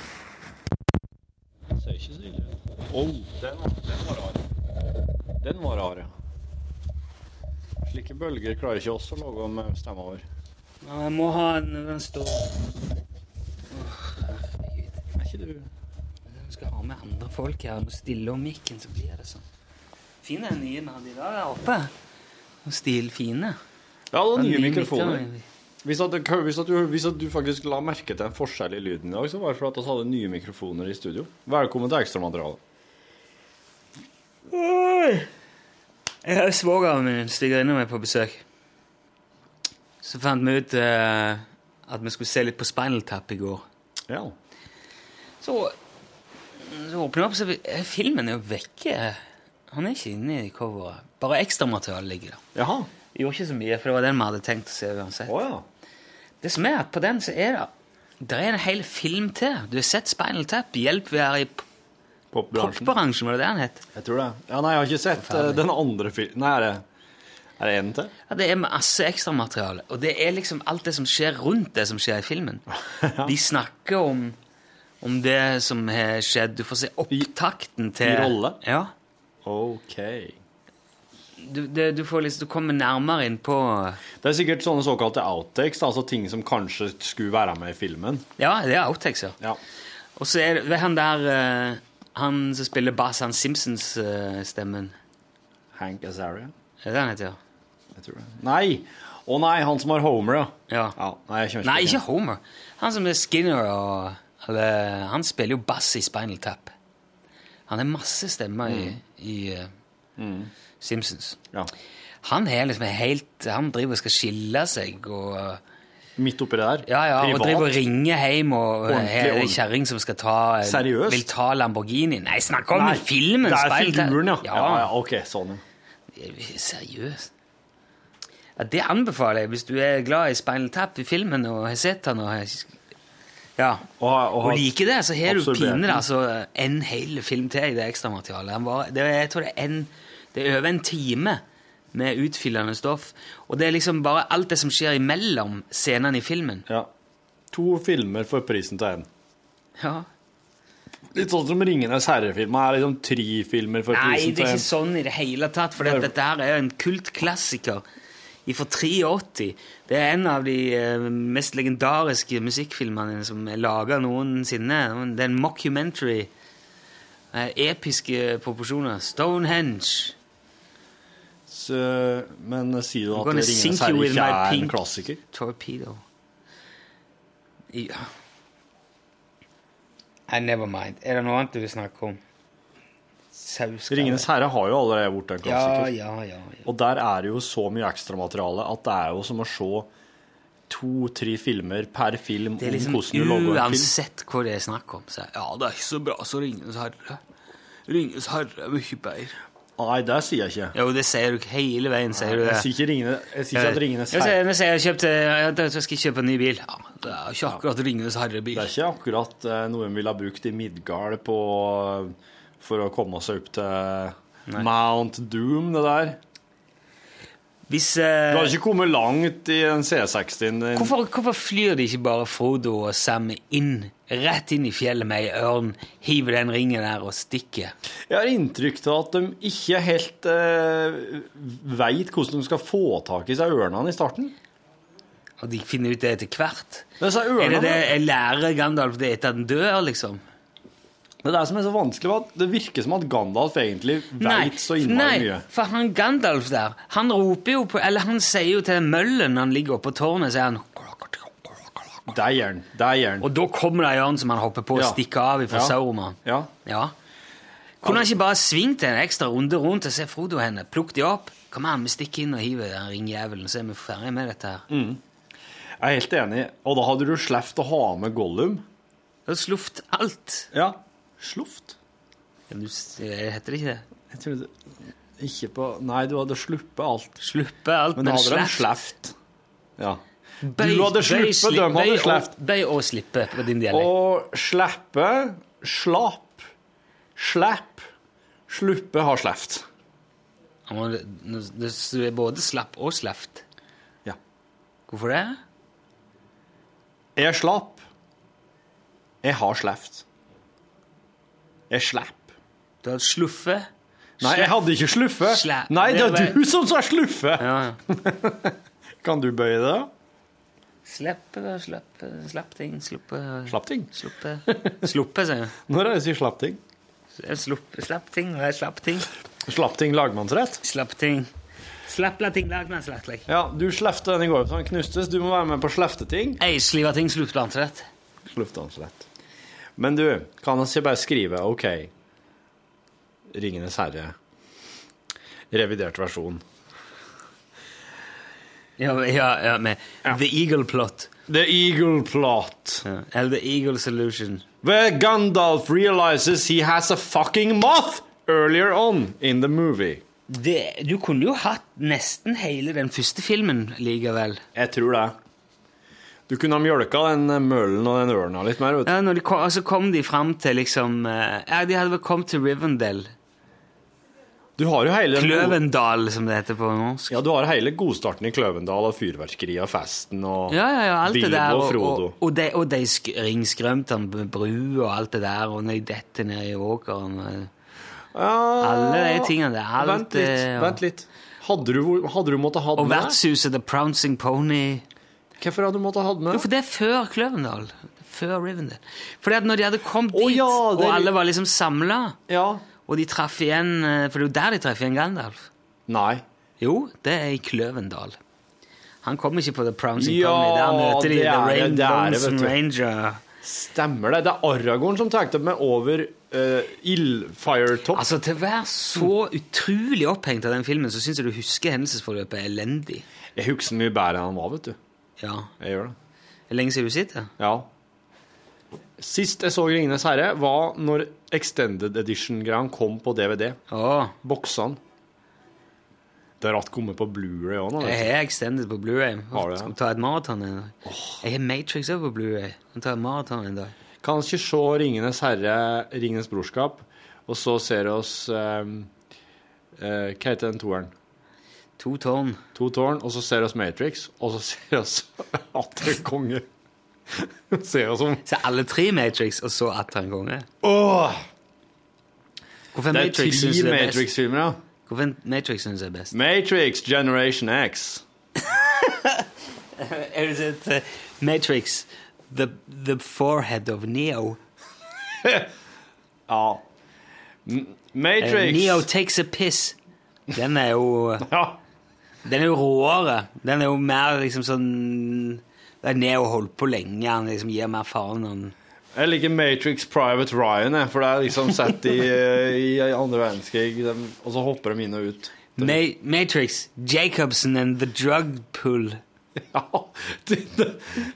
Ser ikke så ille ut. Oh, den, var- den var rar. Den var rar, ja. Slike bølger klarer ikke oss å lage med stemma vår. Nei, jeg må ha en den står Er ikke du Du skal ha med andre folk her. Må stille om mikken, så blir det sånn. Fin den nye vi hadde i dag der oppe. Stilfine. Ja, det er nye mikrofoner. Hvis at, hvis, at du, hvis at du faktisk la merke til en forskjell i lyden i dag, så var det fordi vi hadde nye mikrofoner i studio. Velkommen til ekstramaterialet. Jeg har svogeren min stiger innom meg på besøk. Så fant vi ut eh, at vi skulle se litt på Spinal Tap i går. Ja. Så, så åpner jeg opp, så vi, eh, filmen er jo vekke. Han er ikke inne i coveret. Bare ekstramaterialet ligger der. Jaha. Gjorde ikke så mye, for det var den vi hadde tenkt å se uansett. Oh, ja. Det som er at på den så er det Det er en hel film til. Du har sett Spinal Tap. Hjelp, vi er i Popbransjen. pop var det det han het? Jeg tror det. Ja, nei, jeg har ikke sett eh, den andre filmen. Nei, er det, er det en til? Ja, Det er masse ekstramateriale, og det er liksom alt det som skjer rundt det som skjer i filmen. De snakker om, om det som har skjedd. Du får se opptakten til i rolle? Ja. Ok. Du, det, du får liksom, du kommer nærmere inn på Det er sikkert sånne såkalte outtakes, altså ting som kanskje skulle være med i filmen. Ja, det er outtakes, ja. Ja. Og så er det han der eh, Han som spiller Bass, han Simpsons-stemmen. Hank Azaria? er det det han heter? Jeg tror det. Nei! Å nei, han som har Homer, ja. Ja. nei, jeg kjenner Nei, ikke ikke Homer. Han som er Skinner og eller, Han spiller jo bass i Spinal Tap. Han har masse stemmer i, i eh, Simpsons. Ja. Han er liksom helt Han driver og skal skille seg og Midt oppi det der? Ja, ja, og driver og ringer hjem og har er en kjerring som skal ta Seriøst? Vil ta Lamborghini. Nei, snakk om Nei, filmen! Det er Spinal figuren, ja. Ja, ja. ok, sånn. Seriøst. Ja, det anbefaler jeg hvis du er glad i Spinal Tap i filmen og har sett den og har ja. Og, og, Og liker det, så har du absorbert altså, en hel film til i det ekstramaterialet. Det, jeg tror det er, en, det er over en time med utfyllende stoff. Og det er liksom bare alt det som skjer imellom scenene i filmen. Ja. To filmer for prisen til én. Ja. Litt sånn som Ringenes herre-filmer er liksom tre filmer for prisen til én. Nei, det er ikke sånn i det hele tatt, for dette her er jo en kultklassiker fra 83. Det er en av de eh, mest legendariske musikkfilmene som er laga noensinne. Det er en mockumentary. eh, episke proporsjoner. Stonehenge. Så, men sier du at Ringenes herre ikke er en klassiker? torpedo. Ja. I never mind. Er det noe annet du vil snakke om? Sauskare. Ringenes herre har jo allerede blitt en klassiker. ja, ja. ja. Og der er det jo så mye ekstramateriale at det er jo som å se to-tre filmer per film Det er om liksom hvordan du lager en film. uansett hva det er snakk om. Så, ja, det er ikke så bra som Ringenes herre. Ringenes herre er mye bedre. Nei, det sier jeg ikke. Jo, det sier du hele veien. sier du det. Jeg sier ikke, ringene, jeg sier ikke at Ringenes herre jeg sier jeg kjøpte, jeg, skal kjøpe en ny bil. Ja, det er ikke akkurat Ringenes herre-bil. Det er ikke akkurat eh, noe en ville ha brukt i Midgard på, for å komme seg opp til Mount Doom, det der. Hvis, eh, Du har ikke kommet langt i en C60-en din. Hvorfor, hvorfor flyr de ikke bare Frodo og Sam inn, rett inn i fjellet med ei ørn, hiver den ringen der og stikker? Jeg har inntrykk av at de ikke helt uh, veit hvordan de skal få tak i seg ørnene i starten. Og de finner ut det etter hvert? Disse Er det det jeg lærer Gandalf det etter at han dør, liksom? Det er det som er så vanskelig, det virker som at Gandalf egentlig veit så innmari nei, mye. for han Gandalf der, han roper jo på Eller han sier jo til møllen han ligger oppe på tårnet, sier han Det Deieren. Det han. Og da kommer det ei ørn som han hopper på og Ja. stikker av fra Ja. Sauroman. Ja. Ja. Kunne han ikke bare svingt en ekstra runde rundt og se Frodo henne? Plukk de opp? Kom an, vi stikker inn og hiver den ringjævelen, så er vi ferdig med dette her. Mm. Jeg er helt enig. Og da hadde du sluppet å ha med Gollum. Du hadde sluft alt. Ja. Sluft? Du, eh, heter det ikke det? Jeg trodde ikke på Nei, du hadde sluppet alt. Sluppet alt, Men men hadde de sleft. Ja. Du hadde sluppet, de hadde sluppet. Bøy og slippe på din dialekt. Og slippe, slapp, slapp, sluppe har sleft. Det, er både slapp og sleft. Ja. Hvorfor det? Jeg slapp. Jeg har sleft. Jeg slapp. Du har sluffet? Nei, jeg hadde ikke sluffe. Nei, Det er du som sa sluffe. Ja, ja. Kan du bøye det? Da? Slippe, slapp, ting, sluppe Slapp ting? Sluppe, sluppe, sier jeg. Når er det jeg sier slapp ting? Sluppe, Slupp, slapp ting, og jeg slapp ting. Slapp ting lagmannsrett? Slapp ting. Slappla ting, lagmannsrett. Ja, du slefte den i går, så den knustes. Du må være med på slefteting. Jeg sliva ting, slupplantrett. Sluftansrett. Men du, kan vi ikke bare skrive OK, Ringenes herre, revidert versjon. Ja, ja, ja, med The Eagle Plot. The Eagle Plot. Ja, eller The Eagle Solution. Where Gandalf realizes he has a fucking moth earlier on in the movie. Det, du kunne jo hatt nesten hele den første filmen likevel. Jeg tror det. Du kunne ha mjølka den mølen og den ørna litt mer. vet du. Ja, når de kom, og så kom de fram til liksom eh, Ja, de hadde vel kommet til Rivendell. Du har jo hele Kløvendal, som det heter på norsk. Ja, du har hele godstarten i Kløvendal og fyrverkeriet og festen og Ja, ja, ja, alt det der. og Og, Frodo. og, og de, og de sk- ringskrømtene på bru og alt det der, og når de detter ned i åkeren og Alle de tingene der. Alt, Vent litt. eh, og- vent litt. Hadde du, hadde du måttet ha det med Og vertshuset The Pouncing Pony. Hvorfor hadde du måttet ha med Jo, for det er før Kløvendal. Før Rivendal. Fordi at når de hadde kommet oh, dit, ja, det og alle var liksom samla, Ja. Og de traff igjen eh, For det er jo der de treffer igjen Gandalf. Nei. Jo, det er i Kløvendal. Han kommer ikke på The Pouncing Ja, Pony. Der møter de The er Rain det er. Ranger. Stemmer det. Det er Aragorn som tar dem med over uh, ildfiretopp. Altså, Til å være så utrolig opphengt av den filmen, så syns jeg du husker hendelsesforløpet elendig. Jeg husker mye bedre enn han var, vet du. Ja. Jeg gjør det. Er lenge siden du sitter? Ja. Sist jeg så Ringenes herre, var når Extended Edition-greia kom på DVD. Åh, Boksene. Det har rett kommet på Blu-ray òg nå. jeg har Extended på Blu-ray. Skal vi ta et maraton en dag? Jeg har Matrix også på Blu-ray. Vi tar et maraton en dag. Kan ikke se Ringenes herre, Ringenes brorskap, og så ser oss ehm, eh, Hva heter den toeren? To tårn. To tårn, og så ser oss Matrix, og så ser oss Atter konge. ser ut som Så alle tre Matrix, og så Atter en konge? Åh! Hvorfor er Det er Matrix synes det er best? Matrix-filmer. Hvorfor Matrix synes det er best? Matrix Generation X. Er det et, eh, Matrix, the, the forehead of Neo? Ja. M- Eh, Matrix Neo takes a piss. Den er jo Ja. Den er jo råere. Den er jo mer liksom sånn Er og holdt på lenge. Han liksom gir mer faen. Han Jeg liker Matrix Private Ryan, jeg, for det er liksom sett i, i andre verdenskrig, de- og så hopper de inn og ut. Ma Matrix, Jacobsen and the drug pull. Ja, det, det,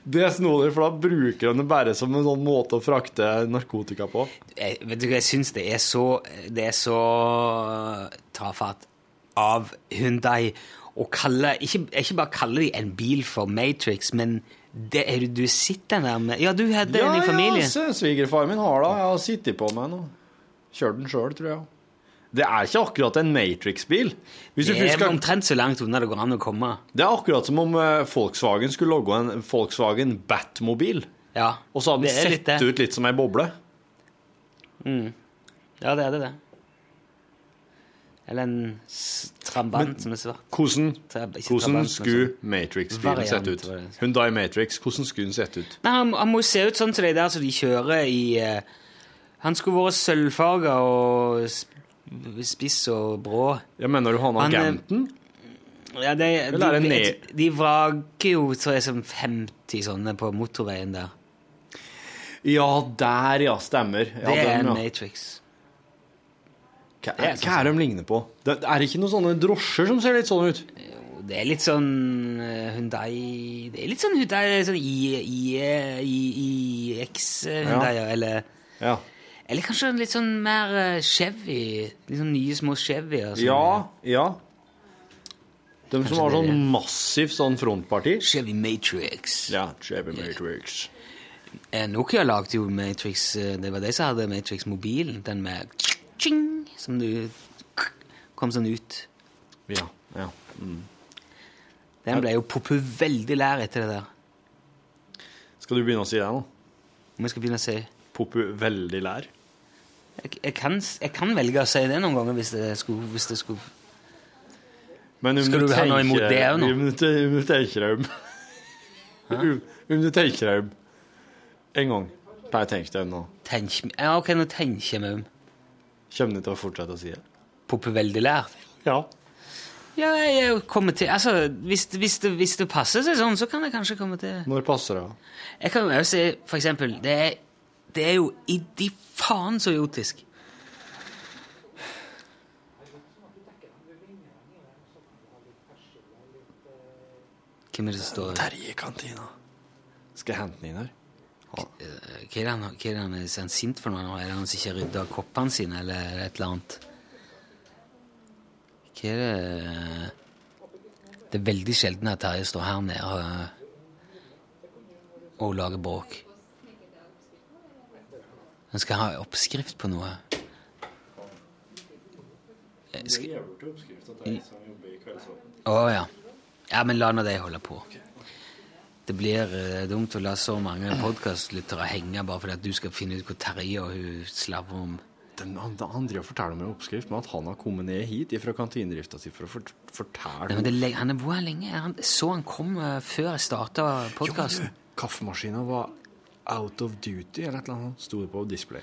det er snodig, for da bruker han det bare som en sånn måte å frakte narkotika på. Jeg, vet du hva, jeg syns det er så Det er så tafatt av Hyundai å kalle Ikke, ikke bare kalle de en bil for Matrix, men det, er du, sitter der med Ja, du hadde den i familien. Ja, svigerfar min har det. Jeg har sittet på med den og kjørt den sjøl, tror jeg. Det er ikke akkurat en Matrix-bil. Det er skal omtrent så langt unna det går an å komme. Det er akkurat som om eh, Volkswagen skulle logge en Volkswagen Batmobil. Ja, Og så hadde den sett litt ut litt som ei boble. Ja, det er det, det. Eller en trabant som er svart. Hvordan, Trab- hvordan skulle sånn Matrix-bilen sett ut? Hyundai Matrix, hvordan skulle den sett ut? Nei, han, han må jo se ut sånn som de der som de kjører i eh, Han skulle vært sølvfarga og spiss og brå. Ja, mener du han eh, agenten? Ja, de, de, de, de vraker jo tror jeg, som 50 sånne på motorveien der. Ja, der, ja. Stemmer. Ja, det er den, en ja. Matrix. Hva er er, hva er de ligner på? Det er det ikke noen sånne drosjer som ser litt sånn ut? Det er litt sånn Hundai Hyundai Det er litt sånn Hyundai sånn I, I, I, IX Hundai, Ja. eller Ja. Eller kanskje litt sånn mer eh, Chevy. Litt sånn nye små Chevy. Altså. Ja, ja. De Kanskje som har sånn massivt sånn frontparti. Chevy Matrix. Ja, Chevy Matrix. Eh, Nokia lagde jo Matrix eh, Det var de som hadde Matrix-mobilen. Den med ching, som du kom sånn ut. Ja, ja. Mm. Den ble jo popu veldig lær etter det der. Skal du begynne å si det nå? Om jeg skal begynne å si Popu veldig lær. jeg, jeg, kan, jeg kan velge å si det noen ganger hvis det skulle, hvis det skulle Men om Skal du ha noe imot det òg nå? Om du om tenker deg om Om- Om du tenker deg om en gang Bare tenk deg nå. Tenk, Ja, ok, nå tenker jeg meg om. Kommer du til å fortsette å si det? Poppe veldig lær. Ja. Ja, jeg kommer til Altså, hvis, hvis, det, hvis det passer seg sånn, så kan jeg kanskje komme til Når passer det? Jeg kan jo si, for eksempel, det er, det er jo i de faen så idiotisk. Hvem er det som står Terje i kantina. Skal jeg hente den inn her? Hva er det han, er han er sint for noe? Er det han som ikke rydder koppene sine, eller er et eller annet? Hva er det Det er veldig sjelden at Terje står her nede og og lage bråk. Han skal ha oppskrift på noe. Skal- Å ja. Ja, men la nå det holde på. Det blir eh, dumt å la så mange podkastlyttere henge bare fordi at du skal finne ut hvor Terje og hun slavrer om Den, han, han driver og forteller om en oppskrift men at han har kommet ned hit fra kantinedrifta si for å fort, fortelle Nei, men det, Han har hvor her lenge? Han, så han kom eh, før jeg starta podkasten. Jo, Kaffemaskina var out of duty, eller et eller annet. Sto det på display.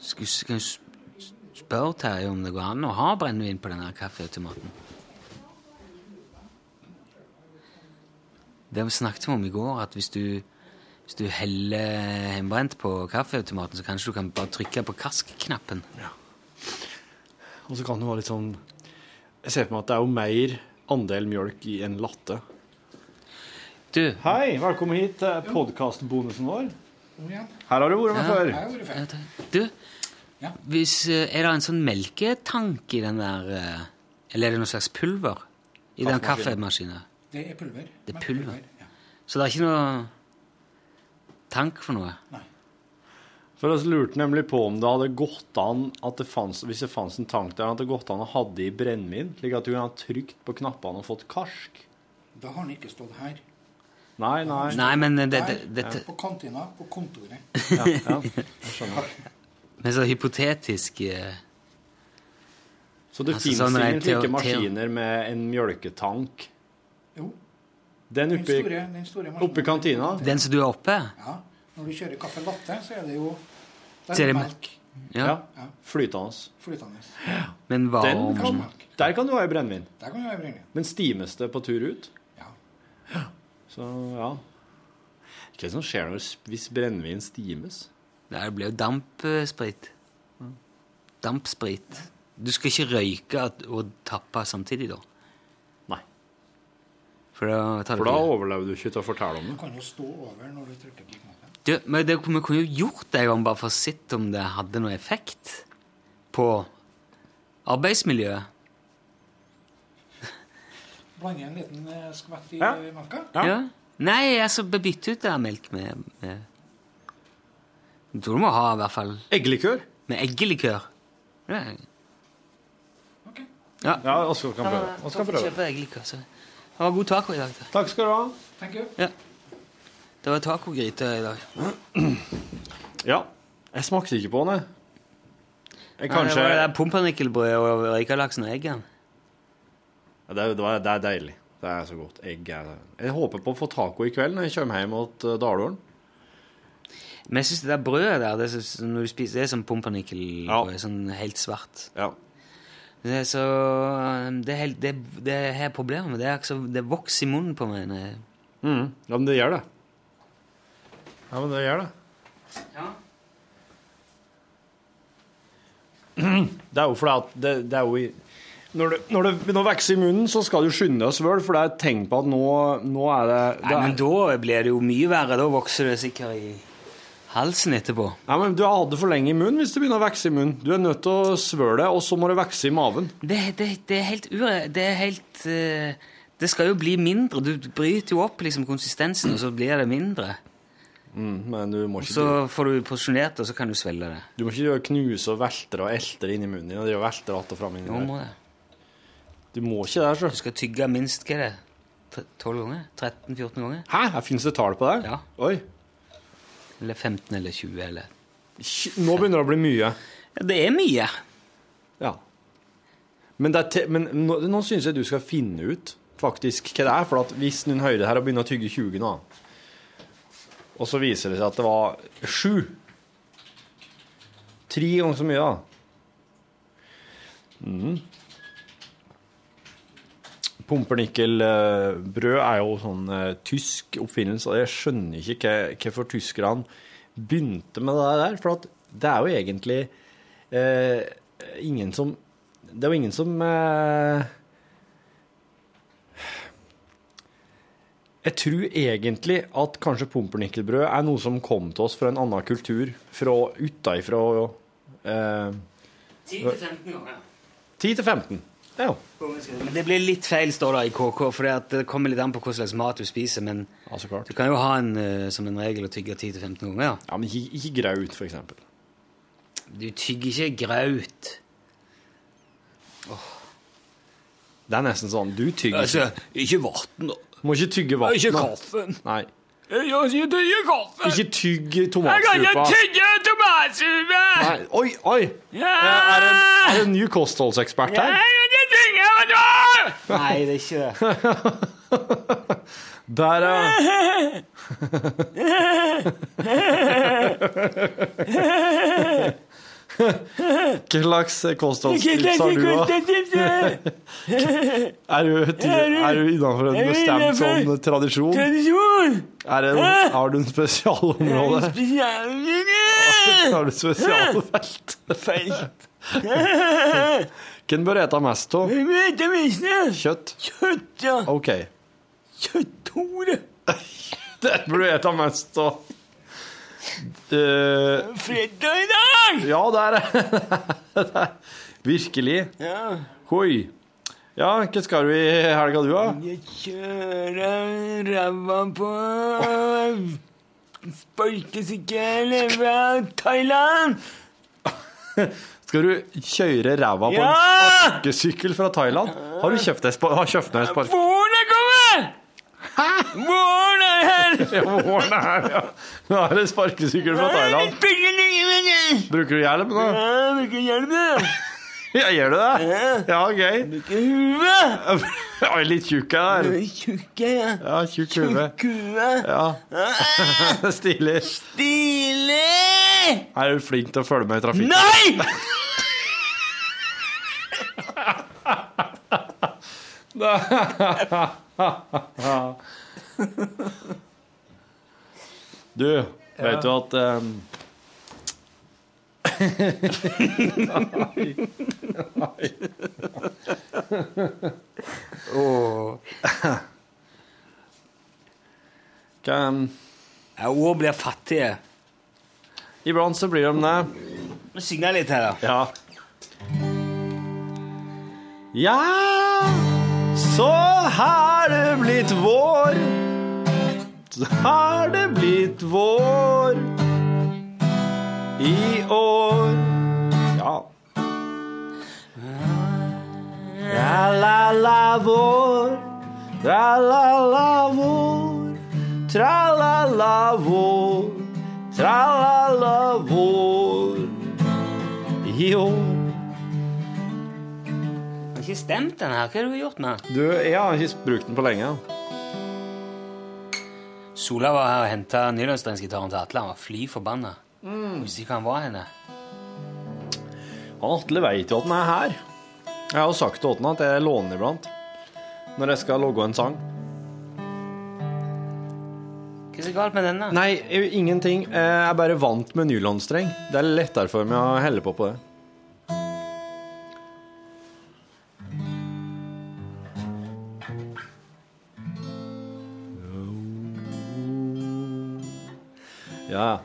Skal skal jeg spørre Terje om det går an å ha brennevin på denne kaffeautomaten? Det vi snakket om i går, at hvis du, hvis du heller hjemmebrent på kaffeautomaten, så kanskje du kan bare trykke på kask-knappen. Og så kan det være litt sånn Jeg ser for meg at det er jo mer andel mjølk i en latte. Du Hei, velkommen hit til podkastbonusen vår. Her har du vært med Ja. før. Jeg har vært før. Ja. Du, hvis, eh, er det en sånn melketank i den der eh, Eller er det noe slags pulver i den Kaffemaskin. kaffemaskinen? Det er pulver. Det er pulver. pulver. ja. Så det er ikke noe tank for noe? Nei. For oss lurte nemlig på om det hadde gått an at det fanns, hvis det fantes en tank der, at det gått an å ha det i brennevin, slik at du kunne ha trykt på knappene og fått karsk. Da har den ikke stått her. Nei, nei. Nei, men det- det, det- dette- På kantina, på kontoret. Ja, ja. Jeg skjønner. Men så hypotetisk eh, Så det Altså, finnes sånn ingen slike maskiner med en mjølketank? Jo. Den Den oppi, store, den store oppe i kantina? Den som du er oppe? Ja. Når du kjører kaffe latte, så er det jo Der er melk. Ja. Ja. Flytende. Flytende. Men Den om kan, der kan du ha i brennevin. Der kan du ha brennevin. Men stimes det på tur ut? Ja. Så ja. Hva er det som skjer når, hvis brennevin stimes? Det blir jo dampsprit. Dampsprit. Du skal ikke røyke og tappe samtidig, da? For da tar For da overlever du ikke til å fortelle om det. Du kan jo stå over når du trykker på knappen. Du, men det, vi kunne jo gjort det en gang bare for å se om det hadde noe effekt på arbeidsmiljøet. Blande en liten eh, skvett i Ja. melka. Ja. Nei, altså bytte ut det melk med, med Jeg tror du må ha i hvert fall Eggelikør? Med eggelikør. Ja. Ja, Ja, Oskar kan prøve. Ja, Oskar får prøve. kjøpe eggelikør. så- Det var god taco i dag. da. Takk skal du ha. Thank you. Ja. Det var tacogryte i dag. Ja. Jeg smakte ikke på den, jeg. Jeg Nei, det kanskje var det pumpernikkelbrødet og røykalaksen og eggen. Ja, det, er, det, det er deilig. Det er så godt. Egg er Jeg håper på å få taco i kveld når jeg kommer hjem mot uh, Dalålen. Men jeg syns det der brødet der, det er så, når du spiser, det er sånn pumpernikkelbrød. Sånn helt svart. Ja. Det er så Det er helt, det, det har problemet med. Det, er ikke så, det vokser i munnen på meg. Mm. Ja, men det gjør det. Ja, men det gjør det. Ja. Det er jo fordi at det, det er jo i når det, når det begynner å vokse i munnen, så skal du skynde deg svøl, for det er et tegn på at nå, nå er det, det Nei, er, men da blir det jo mye verre. Da vokser det sikkert i halsen etterpå. Ja, men Du har hatt det for lenge i munnen hvis det begynner å vokse i munnen. Du er nødt til å svøle det, og så må det vokse i maven. Det, det, det er helt ure... Det er helt uh, Det skal jo bli mindre. Du bryter jo opp liksom konsistensen, og så blir det mindre. Mm, men du må ikke så får du porsjonert, og så kan du svelge det. Du må ikke knuse og velte og elte det inn i munnen din. og drive og velte det att og fram inni der. det. Du må ikke det, så. Du skal tygge minst hva er det? Tre- 12 ganger? 13-14 ganger? Hæ? Finnes det tall på det? Ja. Oi. Eller 15 eller 20 eller Nå begynner det å bli mye. Ja, det er mye. Ja. Men, men nå, nå syns jeg du skal finne ut faktisk hva det er. For hvis noen hører det her og begynner å tygge 20 nå, og så viser det seg at det var sju Tre ganger så mye, da. Mm. Pumpernikkelbrød er jo sånn uh, tysk oppfinnelse, og jeg skjønner ikke hvorfor tyskerne begynte med det der. For det er jo egentlig uh, ingen som Det er jo ingen som uh, Jeg tror egentlig at kanskje pumpernikkelbrød er noe som kom til oss fra en annen kultur, fra utenfra eh, 10-15 ganger. 10 til 15. Ja. Men det blir litt feil, står det i KK, for det kommer litt an på hva slags mat du spiser. Men du kan jo ha en, eh, som en regel å tygge 10-15 ganger. Ja. ja, Men ikke, ikke graut, eksempel. Du tygger ikke graut. Det er nesten sånn Du tygger Altså, ikke vann, da. Må ikke tygge vann. Ikke kaffen. Nei. Jeg tygge kaffe. Ikke tygg Jeg kan ikke tygge tomatsuppe! Nei. Oi, oi! Ja! Er det en, er det en ny kostholdsekspert her? Ja, kan du! Nei, det er ikke det. Der, ja. Hva slags kostholdstips har du, da? Er du, er du innenfor en bestemt sånn tradisjon? Tradisjon! Er det, har du en spesialområde? Har du spesialfelt? Felt. Hvem bør ete mest av? Vet du hva? Kjøtt? Kjøtt, ja. OK. Kjøtthore. Den bør du ete mest av. Uh, Fredag i dag! ja, det er det. Virkelig. Ja. Hoi. Ja, hva skal du i helga, du, da? Jeg kjører ræva på sparkesykkel fra Thailand. Skal du kjøre ræva på en sparkesykkel fra Thailand? Har du kjøpt deg sparkesykkel? Våren er kommet! Hæ? Våren er her! Ja, våren er her, ja. Nå er det sparkesykkel fra Thailand. Bruker du hjelm, da? Ja, bruker hjelm, da. Ja, gjør du det? Ja, gøy. Bruker hue. Ja, litt tjukk er der. jeg, ja. Ja, tjukk hue. Ja. Stilig. Stilig! Er du flink til å følge med i trafikken? Nei! Du, vet du at um... Nei. Nei. oh. Ja, ord blir fattige. Iblant så blir de det. Nå synger jeg litt her, da. Ja. Ja, så har det blitt vår. Så har det blitt vår i år. Ja. Tra-la-la vår, tra-la-la vår, tra-la-la vår, tra-la-la vår i år. Ikke stemt den her. Hva har du gjort med den? Du, jeg har ikke brukt den på lenge. Sola var her og henta nylonstrengsgitaren til Atle. Han var fly forbanna. Mm. Visste ikke hvor han var henne. Han Atle veit jo at den er her. Jeg har jo sagt til Åten at jeg låner den iblant. Når jeg skal logge en sang. Hva er så galt med denne? Nei, ingenting. Jeg er bare vant med nylonstreng. Det er lettere for meg å helle på på det. Ja.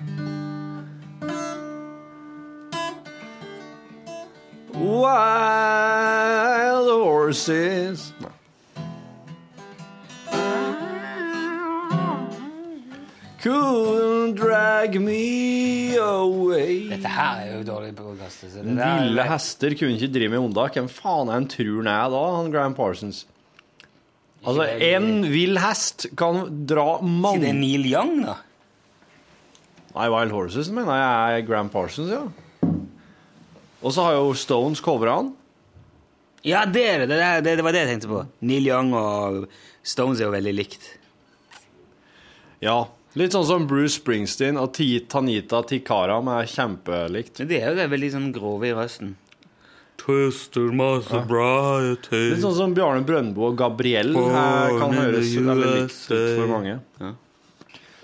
Wild horses Couldn't drag me away Dette her er jo dårlig podkast. Så det Ville hester kunne ikke drive med ondak. Hvem faen er en tror han er da, han Graham Parsons? Altså, en vill hest kan dra mange Ikke det Neil Young, da? Nei, Wild Horses mener jeg er Graham Parsons, ja. Og så har jo Stones covra han. Ja, det er det. Det, er- det. det var det jeg tenkte på. Neil Young og Stones er jo veldig likt. Ja. Litt sånn som Bruce Springsteen og Ti- Tanita Tikaram er kjempelikt. Men de er jo det veldig sånn grove i røsten. Twister my sobriety Litt sånn som Bjarne Brøndbo og Gabriel her kan høres veldig likt ut for mange.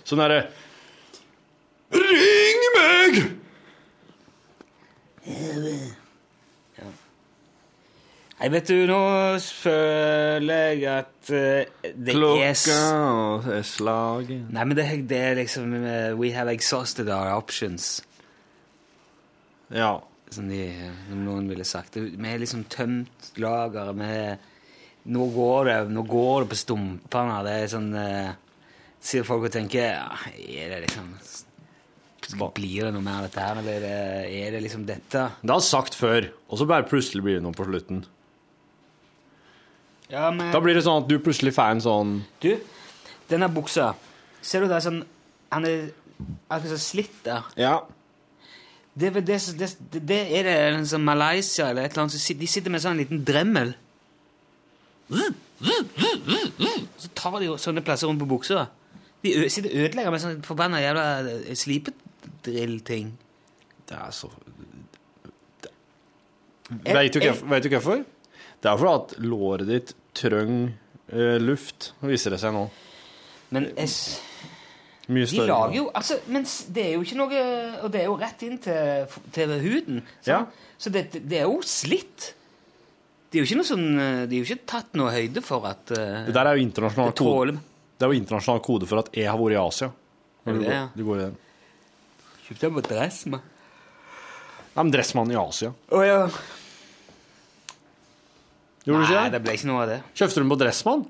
Sånn derre Meg! Nei, vet du, nå føler jeg at uh, det er Klokka er slaget Nei, men det, det er liksom uh, We have exhausted our options. Ja. som de, som noen ville sagt. Vi er liksom tømt lageret. Vi- Nå går det nå går det på stumpene. Det er sånn uh, Sier folk og tenker ja, Er det liksom Blir det noe mer av dette her, eller er det, liksom dette? Det har jeg sagt før, og så bare plutselig blir det noe på slutten. Ja, men Da blir det sånn at du plutselig får en sånn Du, denne buksa Ser du det er sånn Han er akkurat så slitt der. Ja. Det, er vel det, som- det, det, det er det en sånn Malaysia eller et eller annet. som sit- De sitter med sånn liten dremmel. Så tar de jo sånne plasser rundt på buksa. De ø sitter og ødelegger med sånn forbanna jævla eh, slipedrill-ting. Det er så Vet du, hvorfor- vet du hvorfor? Det er fordi at låret ditt trenger eh, luft, viser det seg nå. Men jeg, mye større. de lager jo altså, Men det er jo ikke noe Og det er jo rett inn til, til huden. Ja. Så det, det er jo slitt. Det er jo ikke noe sånn det De er jo ikke tatt noe høyde for at uh, Det der er jo internasjonal kode. Det er jo internasjonal kode for at jeg har vært i Asia. Når du, det det, går, du går i den. Kjøpte jeg på Dressmann. Nei, men Dressmann i Asia. Å ja. Gjorde du ikke Nei, det? det ble ikke noe av det. Kjøpte du den på Dressmann?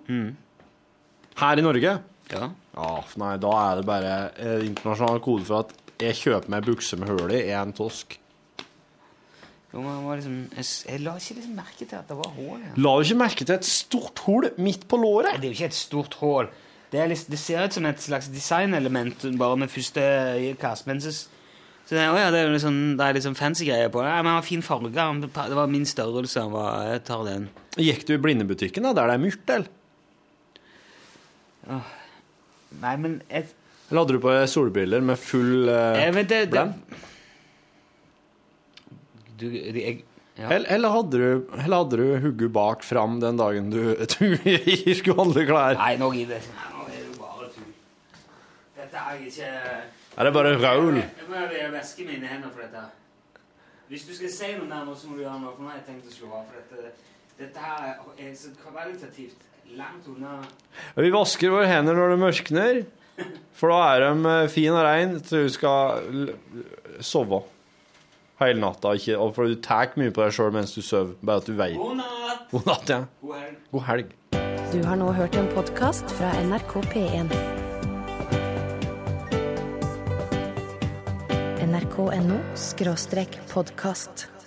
Her i Norge? Ja. Ja, nei, da er det bare eh, internasjonal kode for at jeg kjøper meg bukse med hull i, er en tosk. Jo, men det var liksom, jeg, jeg la ikke liksom merke til at det var hull. Ja. La du ikke merke til et stort hull midt på låret? Det er jo ikke et stort hull. Det, liksom, det ser ut som et slags designelement bare med første øyekast. Men så, så det, ja, det er liksom, det er liksom fancy greier på det. Ja, men det var fin farge. Det var min størrelse. han var- Jeg tar den. Gikk du i blindebutikken da, der det er myrtel? eller? Nei, men jeg, Eller hadde du på solbriller med full uh, vet det, det du, jeg, ja. Eller, eller hadde du, eller hadde du hugget bak fram den dagen du, du skulle handle klær? Nei, nå gidder jeg ikke. Nå er det jo bare tull. Dette er ikke Er det bare raul? Jeg må ha væske mine hender for dette. Hvis du skal si noe der nå, så må du gjøre noe. For nå har jeg tenkt å slå av. For dette, dette her er så kvalitativt langt unna Vi vasker våre hender når det mørkner, for da er de fine fin og rein til du skal sove hele natta. Ikke, og for du tar mye på deg sjøl mens du sover, bare at du vet. God natt! God natt, ja. God helg. God helg. Du har nå hørt en podkast fra NRK P1. NRK.no podkast.